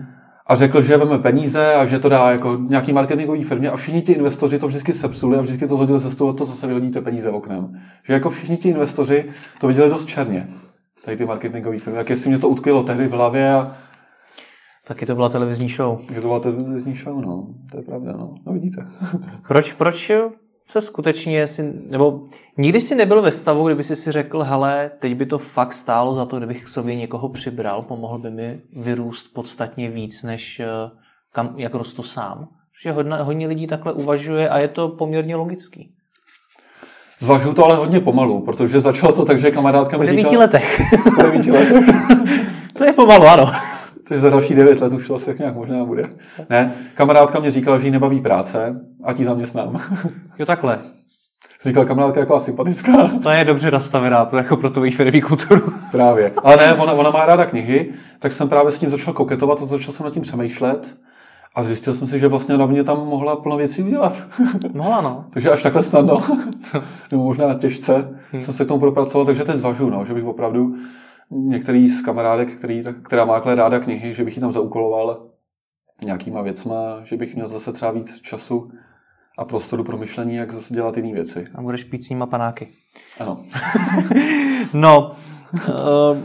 Speaker 2: a řekl, že veme peníze a že to dá jako nějaký marketingový firmě a všichni ti investoři to vždycky sepsuli a vždycky to zhodili ze stolu, to zase vyhodíte peníze oknem. Že jako všichni ti investoři to viděli dost černě, tady ty marketingové firmy. Tak jestli mě to utkvělo tehdy v hlavě a
Speaker 1: Taky to byla televizní show.
Speaker 2: Taky to byla televizní show, no. To je pravda, no. No vidíte.
Speaker 1: proč, proč se skutečně si, nebo nikdy si nebyl ve stavu, kdyby si si řekl, hele, teď by to fakt stálo za to, kdybych k sobě někoho přibral, pomohl by mi vyrůst podstatně víc, než eh, kam, jak rostu sám. Že hodně, hodně lidí takhle uvažuje a je to poměrně logický.
Speaker 2: Zvažuju to ale hodně pomalu, protože začalo to tak, že kamarádka mi
Speaker 1: říkala... Po devíti letech.
Speaker 2: Po devíti letech. *laughs*
Speaker 1: to je pomalu, ano.
Speaker 2: Takže za další devět let už to asi nějak možná bude. Ne, kamarádka mě říkala, že jí nebaví práce a ti zaměstnám.
Speaker 1: Jo, takhle.
Speaker 2: Říkal kamarádka jako sympatická.
Speaker 1: To je dobře nastavená to jako pro tvoji firmní kulturu.
Speaker 2: Právě. Ale ne, ona, ona má ráda knihy, tak jsem právě s tím začal koketovat a začal jsem nad tím přemýšlet. A zjistil jsem si, že vlastně na mě tam mohla plno věcí udělat.
Speaker 1: Mohla, no.
Speaker 2: takže až takhle snadno, *laughs* nebo možná těžce, hmm. jsem se k tomu propracoval, takže teď zvažuju, no, že bych opravdu některý z kamarádek, který, která má takhle ráda knihy, že bych ji tam zaúkoloval nějakýma věcma, že bych měl zase třeba víc času a prostoru pro myšlení, jak zase dělat jiné věci.
Speaker 1: A budeš pít s nima panáky.
Speaker 2: Ano. *laughs*
Speaker 1: no, uh,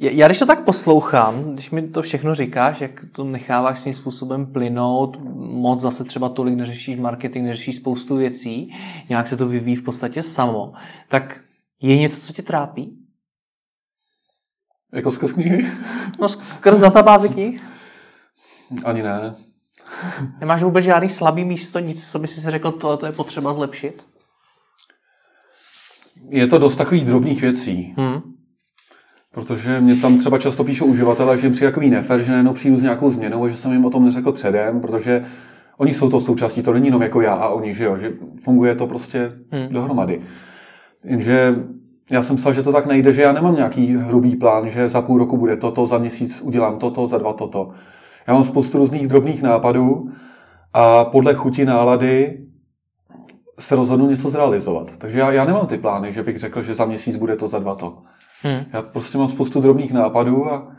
Speaker 1: já když to tak poslouchám, když mi to všechno říkáš, jak to necháváš svým způsobem plynout, moc zase třeba tolik neřešíš marketing, neřešíš spoustu věcí, nějak se to vyvíjí v podstatě samo, tak je něco, co tě trápí?
Speaker 2: Jako skrz knihy?
Speaker 1: No skrz databázi knih?
Speaker 2: Ani ne.
Speaker 1: Nemáš vůbec žádný slabý místo, nic, co by si řekl, tohle to je potřeba zlepšit?
Speaker 2: Je to dost takových drobných věcí. Hmm. Protože mě tam třeba často píšou uživatelé, že jim přijde takový nefer, že najednou přijdu s nějakou změnou a že jsem jim o tom neřekl předem, protože oni jsou to součástí, to není jenom jako já a oni, že jo, že funguje to prostě hmm. dohromady. Jenže já jsem myslel, že to tak nejde, že já nemám nějaký hrubý plán, že za půl roku bude toto, za měsíc udělám toto, za dva toto. Já mám spoustu různých drobných nápadů a podle chuti nálady se rozhodnu něco zrealizovat. Takže já, já nemám ty plány, že bych řekl, že za měsíc bude to, za dva to. Hmm. Já prostě mám spoustu drobných nápadů a,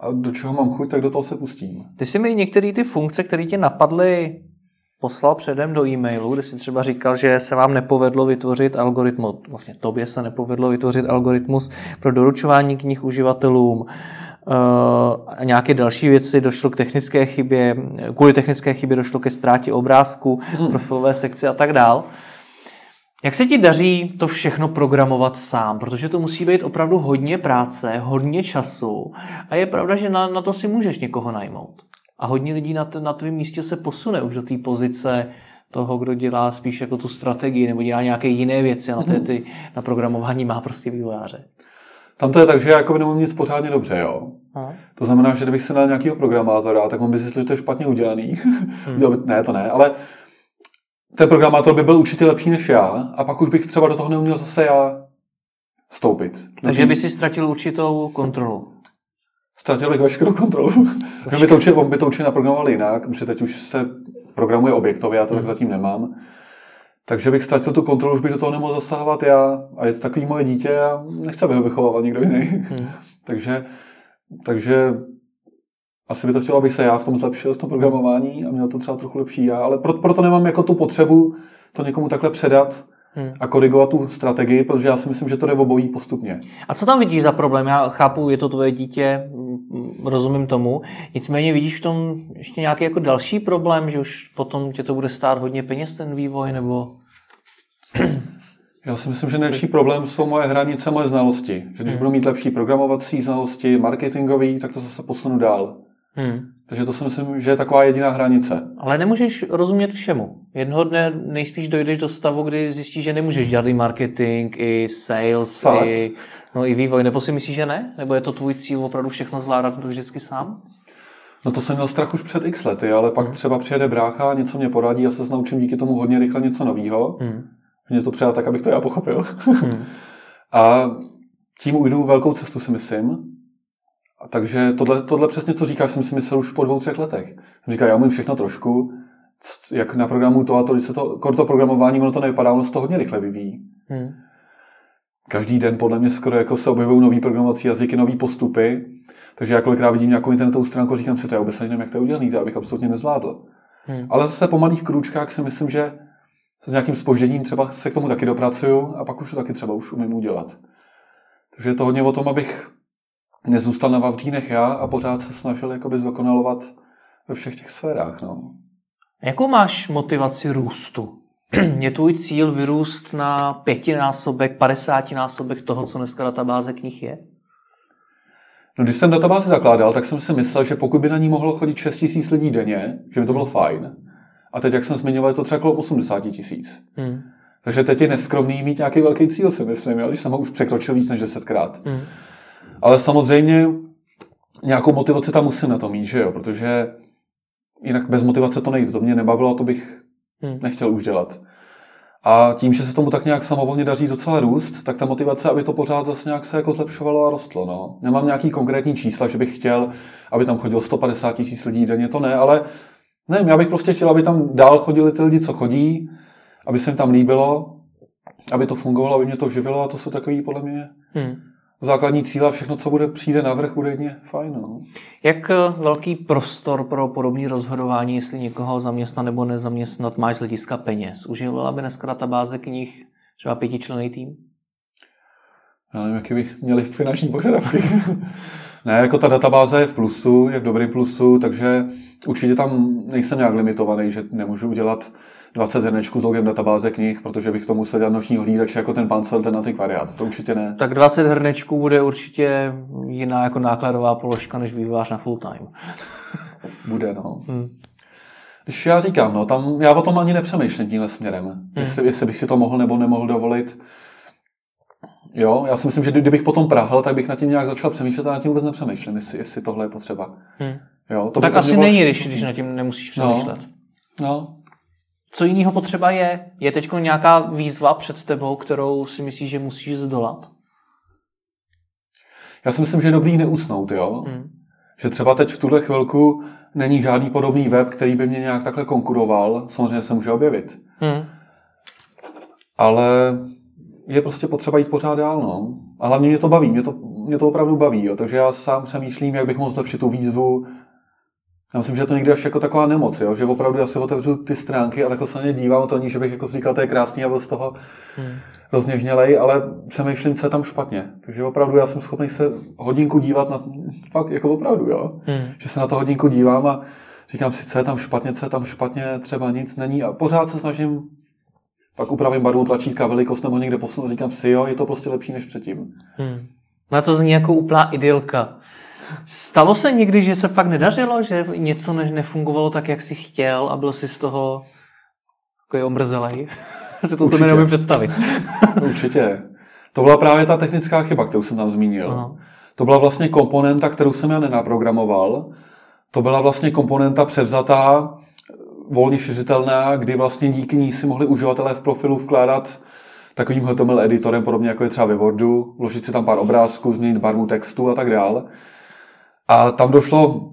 Speaker 2: a do čeho mám chuť, tak do toho se pustím.
Speaker 1: Ty si mi některé ty funkce, které tě napadly, poslal předem do e-mailu, kde si třeba říkal, že se vám nepovedlo vytvořit algoritmus, vlastně tobě se nepovedlo vytvořit algoritmus pro doručování knih uživatelům, eh, a nějaké další věci, došlo k technické chybě, kvůli technické chybě došlo ke ztrátě obrázku, hmm. profilové sekci a tak dál. Jak se ti daří to všechno programovat sám? Protože to musí být opravdu hodně práce, hodně času a je pravda, že na, na to si můžeš někoho najmout. A hodně lidí na, t- na tvém místě se posune už do té pozice toho, kdo dělá spíš jako tu strategii nebo dělá nějaké jiné věci a na, té, mhm. ty, na programování má prostě vývojáře.
Speaker 2: Tam to je tak, že já jako nemám nic pořádně dobře, jo. Aha. To znamená, že kdybych si dal nějakého programátora, tak on by zjistil, že to je špatně udělaný. Hmm. *laughs* ne, to ne, ale ten programátor by byl určitě lepší než já a pak už bych třeba do toho neuměl zase já vstoupit.
Speaker 1: Takže by si ztratil určitou kontrolu.
Speaker 2: Ztratil bych veškerou kontrolu. on by to určitě, by to určitě naprogramoval jinak, protože teď už se programuje objektově, já to hmm. tak zatím nemám. Takže bych ztratil tu kontrolu, už bych do toho nemohl zasahovat já. A je to takový moje dítě a nechci, aby ho vychovával někdo jiný. Hmm. *laughs* takže, takže asi by to chtělo, abych se já v tom zlepšil, v tom programování a měl to třeba trochu lepší já, ale pro, proto nemám jako tu potřebu to někomu takhle předat hmm. a korigovat tu strategii, protože já si myslím, že to jde obojí postupně.
Speaker 1: A co tam vidíš za problém? Já chápu, je to tvoje dítě, rozumím tomu. Nicméně vidíš v tom ještě nějaký jako další problém, že už potom tě to bude stát hodně peněz ten vývoj, nebo...
Speaker 2: Já si myslím, že největší problém jsou moje hranice, moje znalosti. Že když hmm. budu mít lepší programovací znalosti, marketingový, tak to zase posunu dál. Hmm. Takže to si myslím, že je taková jediná hranice.
Speaker 1: Ale nemůžeš rozumět všemu. Jednoho dne nejspíš dojdeš do stavu, kdy zjistíš, že nemůžeš dělat i marketing, i sales, i, no, i vývoj. Nebo si myslíš, že ne? Nebo je to tvůj cíl opravdu všechno zvládat vždycky sám?
Speaker 2: No to jsem měl strach už před x lety, ale pak hmm. třeba přijede brácha, něco mě poradí a se naučím díky tomu hodně rychle něco nového. Hmm. Mě to přijde tak, abych to já pochopil. Hmm. *laughs* a tím ujdu velkou cestu, si myslím. A takže tohle, tohle přesně, co říkáš, jsem si myslel už po dvou, třech letech. Jsem říkal, já umím všechno trošku, jak na programu to a to, když se to, to programování, ono to nevypadá, ono se to hodně rychle vyvíjí. Hmm. Každý den podle mě skoro jako se objevují nový programovací jazyky, nové postupy. Takže já kolikrát vidím nějakou internetovou stránku, říkám si, to já vůbec nevím, jak to je udělané, to abych absolutně nezvládl. Hmm. Ale zase po malých krůčkách si myslím, že s nějakým spožděním třeba se k tomu taky dopracuju a pak už to taky třeba už umím udělat. Takže je to hodně o tom, abych nezůstal na Vavřínech já a pořád se snažil jakoby zdokonalovat ve všech těch sférách. No.
Speaker 1: Jakou máš motivaci růstu? *clears throat* Je tvůj cíl vyrůst na pětinásobek, padesátinásobek toho, co dneska databáze knih je?
Speaker 2: No, když jsem databázi zakládal, tak jsem si myslel, že pokud by na ní mohlo chodit 6 tisíc lidí denně, že by to bylo fajn. A teď, jak jsem zmiňoval, je to třeba kolem 80 tisíc. Hmm. Takže teď je neskromný mít nějaký velký cíl, si myslím, jo? když jsem ho už překročil víc než desetkrát. Hmm. Ale samozřejmě nějakou motivaci tam musím na to mít, že jo? Protože jinak bez motivace to nejde. To mě nebavilo a to bych hmm. nechtěl už dělat. A tím, že se tomu tak nějak samovolně daří docela růst, tak ta motivace, aby to pořád zase nějak se jako zlepšovalo a rostlo. No. Nemám nějaký konkrétní čísla, že bych chtěl, aby tam chodilo 150 tisíc lidí denně, to ne, ale ne, já bych prostě chtěl, aby tam dál chodili ty lidi, co chodí, aby se jim tam líbilo, aby to fungovalo, aby mě to živilo a to jsou takový podle mě hmm. Základní cíle a všechno, co bude přijde na vrch, bude jedně fajn. No.
Speaker 1: Jak eh, velký prostor pro podobné rozhodování, jestli někoho zaměstnat nebo nezaměstnat, máš z hlediska peněz? Uživila by dneska databáze knih třeba pětičlený tým?
Speaker 2: Já nevím, jaký bych měli finanční požadavky. *laughs* ne, jako ta databáze je v plusu, je v dobrém plusu, takže určitě tam nejsem nějak limitovaný, že nemůžu udělat 20 hrnečků s logem databáze knih, protože bych to musel dělat noční hlídač jako ten pan ten na ty variát. To určitě ne.
Speaker 1: Tak 20 hrnečků bude určitě jiná jako nákladová položka, než vývojář na full time. *laughs*
Speaker 2: bude, no. Hmm. Když já říkám, no, tam já o tom ani nepřemýšlím tímhle směrem. Hmm. Jestli, jestli bych si to mohl nebo nemohl dovolit. Jo, já si myslím, že kdybych potom prahl, tak bych nad tím nějak začal přemýšlet a nad tím vůbec nepřemýšlím, jestli, jestli tohle je potřeba. Hmm.
Speaker 1: Jo, to tak asi bylo... není, když, když nad tím nemusíš přemýšlet.
Speaker 2: No, no.
Speaker 1: Co jiného potřeba je? Je teď nějaká výzva před tebou, kterou si myslíš, že musíš zdolat?
Speaker 2: Já si myslím, že je dobrý neusnout, jo? Hmm. Že třeba teď v tuhle chvilku není žádný podobný web, který by mě nějak takhle konkuroval. Samozřejmě se může objevit. Hmm. Ale je prostě potřeba jít pořád dál, no. A hlavně mě to baví, mě to, mě to opravdu baví, jo. Takže já sám přemýšlím, jak bych mohl zlepšit tu výzvu, já myslím, že to někdy až jako taková nemoc, jo? že opravdu já si otevřu ty stránky a takhle se na ně dívám, to není, že bych jako říkal, to je krásný a byl z toho hmm. rozněžnělej, ale přemýšlím, co je tam špatně. Takže opravdu já jsem schopný se hodinku dívat na, fakt jako opravdu, jo? Hmm. že se na to hodinku dívám a říkám si, co je tam špatně, co je tam špatně, třeba nic není a pořád se snažím pak upravím barvu tlačítka, velikost nebo někde posunu, říkám si, jo, je to prostě lepší než předtím. Hmm.
Speaker 1: Na to zní jako úplná idylka. Stalo se někdy, že se fakt nedařilo, že něco ne- nefungovalo tak, jak jsi chtěl a byl si z toho jako omrzelej? *laughs* si to neumím představit. *laughs*
Speaker 2: Určitě. To byla právě ta technická chyba, kterou jsem tam zmínil. Aha. To byla vlastně komponenta, kterou jsem já nenaprogramoval. To byla vlastně komponenta převzatá, volně šiřitelná, kdy vlastně díky ní si mohli uživatelé v profilu vkládat takovým HTML editorem, podobně jako je třeba ve Wordu, vložit si tam pár obrázků, změnit barvu textu a tak dále. A tam došlo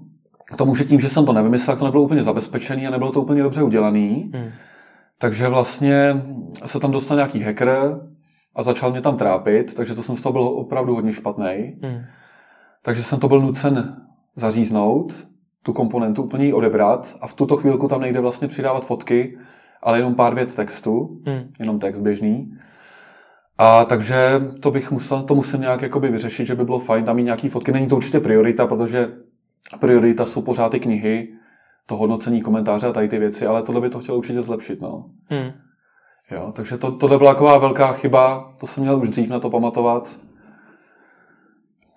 Speaker 2: k tomu, že tím, že jsem to nevymyslel, to nebylo úplně zabezpečený a nebylo to úplně dobře udělaný. Hmm. Takže vlastně se tam dostal nějaký hacker a začal mě tam trápit, takže to jsem z toho byl opravdu hodně špatný. Hmm. Takže jsem to byl nucen zaříznout, tu komponentu úplně ji odebrat a v tuto chvílku tam nejde vlastně přidávat fotky, ale jenom pár vět textu, hmm. jenom text běžný. A takže to bych musel, to musím nějak jakoby vyřešit, že by bylo fajn tam mít nějaký fotky. Není to určitě priorita, protože priorita jsou pořád ty knihy, to hodnocení komentáře a tady ty věci, ale tohle by to chtělo určitě zlepšit. No. Hmm. Jo, takže to, tohle byla taková velká chyba, to jsem měl už dřív na to pamatovat.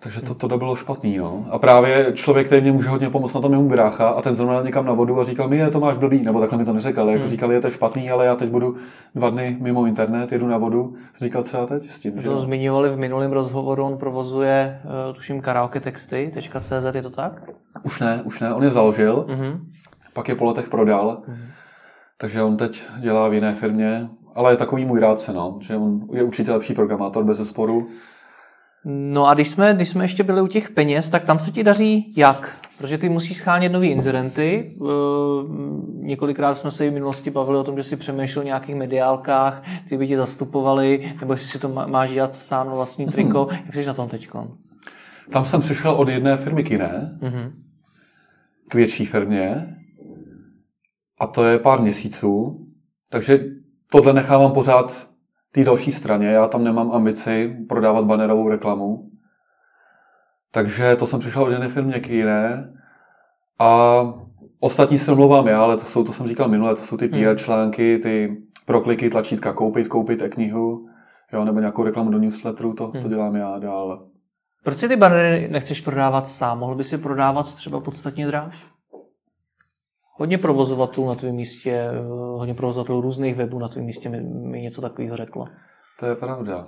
Speaker 2: Takže to, to bylo špatný, no. A právě člověk, který mě může hodně pomoct na tom, je mu brácha a ten zrovna někam na vodu a říkal mi, je to máš blbý, nebo takhle mi to neřekl, ale jako hmm. říkal, je to špatný, ale já teď budu dva dny mimo internet, jedu na vodu. Říkal, co já teď s tím,
Speaker 1: že? To zmiňovali v minulém rozhovoru, on provozuje, uh, tuším, karaoke texty.cz, je to tak?
Speaker 2: Už ne, už ne, on je založil, mm-hmm. pak je po letech prodal, mm-hmm. takže on teď dělá v jiné firmě, ale je takový můj rádce, no, že on je určitě lepší programátor bez zesporu.
Speaker 1: No a když jsme, když jsme ještě byli u těch peněz, tak tam se ti daří jak? Protože ty musíš schánět nový incidenty. Eh, několikrát jsme se i v minulosti bavili o tom, že si přemýšlel o nějakých mediálkách, ty by tě zastupovali, nebo jestli si to máš dělat sám na vlastní triko. Mm-hmm. Jak jsi na tom teď?
Speaker 2: Tam jsem přišel od jedné firmy k jiné, mm-hmm. k větší firmě, a to je pár měsíců. Takže tohle nechávám pořád té další straně. Já tam nemám ambici prodávat banerovou reklamu. Takže to jsem přišel od jedné firmy k jiné. A ostatní se mluvám já, ale to jsou, to jsem říkal minule, to jsou ty PR hmm. články, ty prokliky, tlačítka koupit, koupit e-knihu, jo, nebo nějakou reklamu do newsletteru, to, hmm. to dělám já dál.
Speaker 1: Proč si ty banery nechceš prodávat sám? Mohl by si prodávat třeba podstatně dráž? Hodně provozovatelů na tvém místě, eh, hodně provozovatelů různých webů na tvém místě mi, mi něco takového řeklo.
Speaker 2: To je pravda.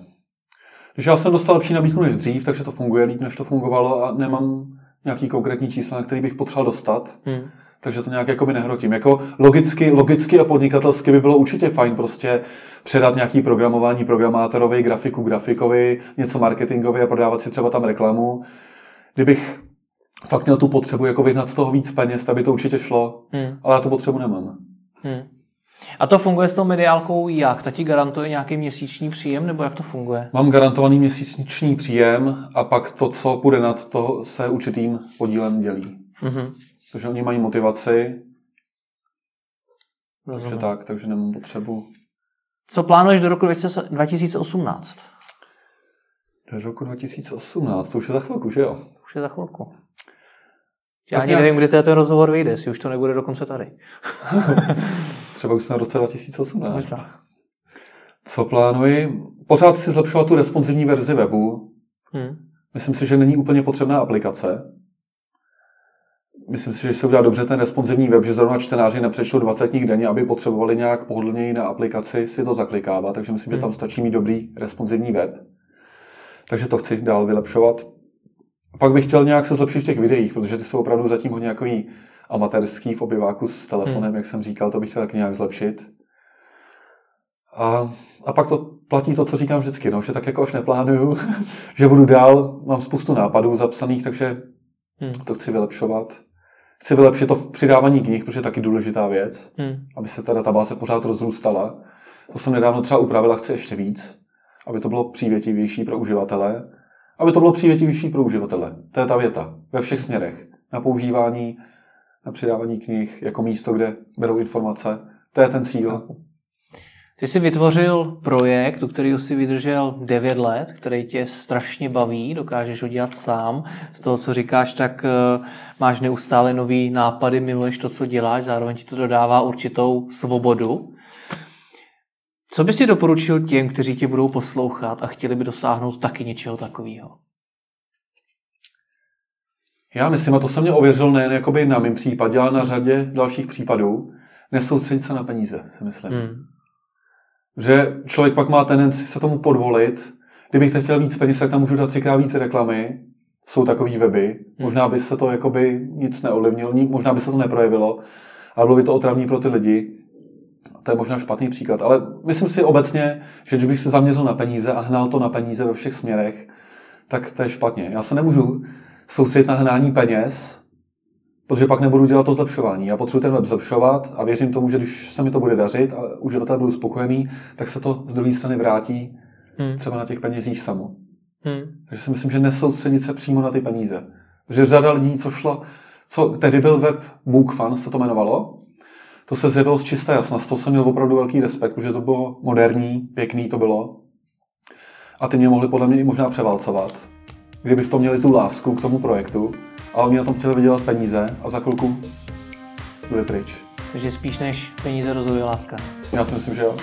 Speaker 2: Když já jsem dostal lepší nabídku než dřív, takže to funguje líp, než to fungovalo a nemám nějaký konkrétní čísla, na který bych potřeboval dostat. Hmm. Takže to nějak jakoby nehrotím. Jako logicky, logicky a podnikatelsky by bylo určitě fajn prostě předat nějaký programování programátorovi, grafiku grafikovi, něco marketingovi a prodávat si třeba tam reklamu. Kdybych fakt měl tu potřebu jako vyhnat z toho víc peněz, aby to určitě šlo, hmm. ale já tu potřebu nemám. Hmm.
Speaker 1: A to funguje s tou mediálkou jak? Ta ti garantuje nějaký měsíční příjem, nebo jak to funguje?
Speaker 2: Mám garantovaný měsíční příjem a pak to, co půjde nad to, se určitým podílem dělí. Mm-hmm. Takže oni mají motivaci. Rozumím. Takže tak, takže nemám potřebu.
Speaker 1: Co plánuješ do roku 2018?
Speaker 2: Do roku 2018, to už je za chvilku, že jo?
Speaker 1: Už je za chvilku. Já ani nějak... nevím, kdy ten rozhovor vyjde, jestli už to nebude dokonce tady. *laughs*
Speaker 2: Třeba už jsme v roce 2018. Možná. Co plánuji? Pořád si zlepšovat tu responsivní verzi webu. Hmm. Myslím si, že není úplně potřebná aplikace. Myslím si, že se udělá dobře ten responsivní web, že zrovna čtenáři nepřečtou 20 knih denně, aby potřebovali nějak pohodlněji na aplikaci si to zaklikávat, takže myslím, hmm. že tam stačí mít dobrý responsivní web. Takže to chci dál vylepšovat. Pak bych chtěl nějak se zlepšit v těch videích, protože ty jsou opravdu zatím hodně nějaký amatérský v obyváku s telefonem, hmm. jak jsem říkal, to bych chtěl taky nějak zlepšit. A, a pak to platí to, co říkám vždycky, no, že tak jako už neplánuju, *laughs* že budu dál, mám spoustu nápadů zapsaných, takže hmm. to chci vylepšovat. Chci vylepšit to v přidávání knih, protože je taky důležitá věc, hmm. aby se ta databáze pořád rozrůstala. To jsem nedávno třeba upravila, chci ještě víc, aby to bylo přívětivější pro uživatele. Aby to bylo přívětivější pro uživatele. To je ta věta. Ve všech směrech. Na používání, na přidávání knih jako místo, kde berou informace. To je ten cíl.
Speaker 1: Ty jsi vytvořil projekt, u kterého si vydržel 9 let, který tě strašně baví, dokážeš ho dělat sám. Z toho, co říkáš, tak eh, máš neustále nový nápady, miluješ to, co děláš, zároveň ti to dodává určitou svobodu. Co bys si doporučil těm, kteří tě budou poslouchat a chtěli by dosáhnout taky něčeho takového?
Speaker 2: Já myslím, a to jsem mě ověřil nejen jakoby na mém případě, ale na řadě dalších případů, nesoustředit se na peníze, si myslím. Hmm. Že člověk pak má tendenci se tomu podvolit. Kdybych teď chtěl víc peněz, tak tam můžu dát třikrát víc reklamy. Jsou takové weby. Hmm. Možná by se to jakoby nic neovlivnilo, možná by se to neprojevilo, ale bylo by to otravní pro ty lidi. To je možná špatný příklad, ale myslím si obecně, že když bych se zaměřil na peníze a hnal to na peníze ve všech směrech, tak to je špatně. Já se nemůžu soustředit na hnání peněz, protože pak nebudu dělat to zlepšování. Já potřebuji ten web zlepšovat a věřím tomu, že když se mi to bude dařit a uživatel budou spokojený, tak se to z druhé strany vrátí hmm. třeba na těch penězích samo. Hmm. Takže si myslím, že nesoustředit se přímo na ty peníze. Že řada lidí, co šlo, co tehdy byl web MOOCFan, se to jmenovalo, to se zjevilo z čisté jasnost, to jsem měl opravdu velký respekt, protože to bylo moderní, pěkný to bylo. A ty mě mohli podle mě i možná převálcovat, kdyby v tom měli tu lásku k tomu projektu, ale oni na tom chtěli vydělat peníze a za chvilku bude pryč.
Speaker 1: Takže spíš než peníze rozhoduje láska.
Speaker 2: Já si myslím, že jo.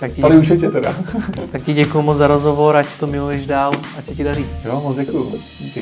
Speaker 1: Tak ti,
Speaker 2: Tady už je tě teda. *laughs*
Speaker 1: tak ti děkuji moc za rozhovor, ať to miluješ dál, ať se ti daří.
Speaker 2: Jo, moc děkuji. Díky.